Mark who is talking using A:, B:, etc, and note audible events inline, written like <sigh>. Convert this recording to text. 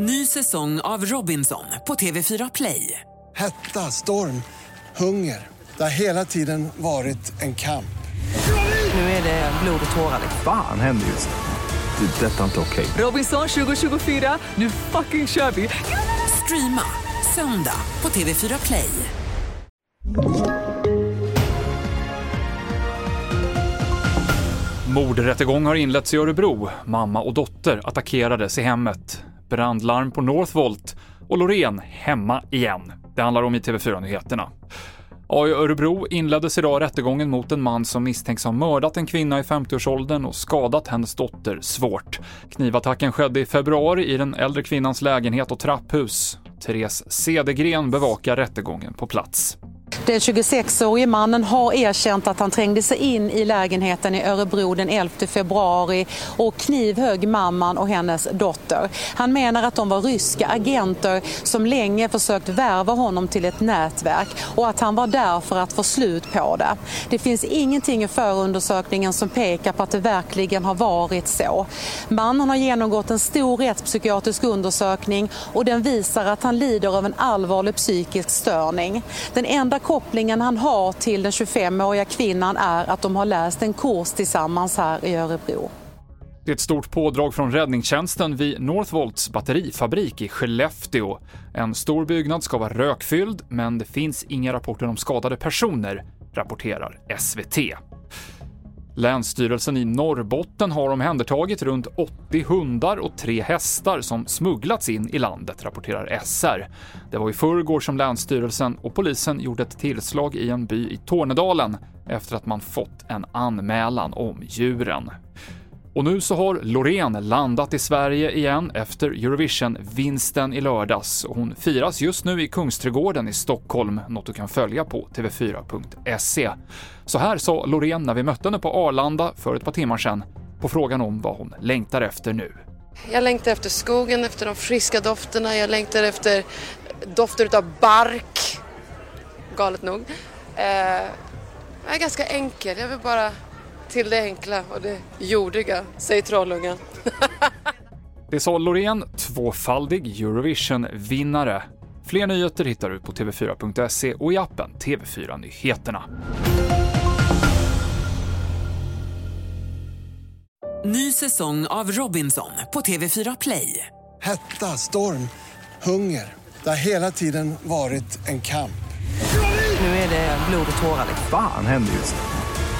A: Ny säsong av Robinson på TV4 Play.
B: Hetta, storm, hunger. Det har hela tiden varit en kamp.
A: Nu är det blod och tårar.
C: Fan händer just nu. Det. är Detta är inte okej.
A: Robinson 2024, nu fucking kör vi! Streama söndag på TV4 Play.
D: Mordrättegång har inletts i Örebro. Mamma och dotter attackerades i hemmet. Brandlarm på Northvolt och Loreen hemma igen. Det handlar om i TV4-nyheterna. Ja, I Örebro inleddes idag rättegången mot en man som misstänks ha mördat en kvinna i 50-årsåldern och skadat hennes dotter svårt. Knivattacken skedde i februari i den äldre kvinnans lägenhet och trapphus. Therese Cedergren bevakar rättegången på plats.
E: Den 26-årige mannen har erkänt att han trängde sig in i lägenheten i Örebro den 11 februari och knivhögg mamman och hennes dotter. Han menar att de var ryska agenter som länge försökt värva honom till ett nätverk och att han var där för att få slut på det. Det finns ingenting i förundersökningen som pekar på att det verkligen har varit så. Mannen har genomgått en stor rättspsykiatrisk undersökning och den visar att han lider av en allvarlig psykisk störning. Den enda kopplingen han har till den 25-åriga kvinnan är att de har läst en kurs tillsammans här i Örebro.
D: Det är ett stort pådrag från räddningstjänsten vid Northvolts batterifabrik i Skellefteå. En stor byggnad ska vara rökfylld, men det finns inga rapporter om skadade personer, rapporterar SVT. Länsstyrelsen i Norrbotten har omhändertagit runt 80 hundar och tre hästar som smugglats in i landet, rapporterar SR. Det var i förrgår som Länsstyrelsen och polisen gjorde ett tillslag i en by i Tornedalen efter att man fått en anmälan om djuren. Och nu så har Loreen landat i Sverige igen efter Eurovision-vinsten i lördags. Hon firas just nu i Kungsträdgården i Stockholm, något du kan följa på tv4.se. Så här sa Loreen när vi mötte henne på Arlanda för ett par timmar sedan på frågan om vad hon längtar efter nu.
F: Jag längtar efter skogen, efter de friska dofterna, jag längtar efter dofter av bark. Galet nog. Eh, jag är ganska enkel, jag vill bara till det enkla och det jordiga, säger Trollungen. <laughs>
D: Det sa Loreen, tvåfaldig Eurovision-vinnare. Fler nyheter hittar du på tv4.se och i appen TV4 Nyheterna.
A: Ny säsong av Robinson på TV4 Play.
B: Hetta, storm, hunger. Det har hela tiden varit en kamp.
A: Nu är det blod och tårar.
C: Fan händer just nu.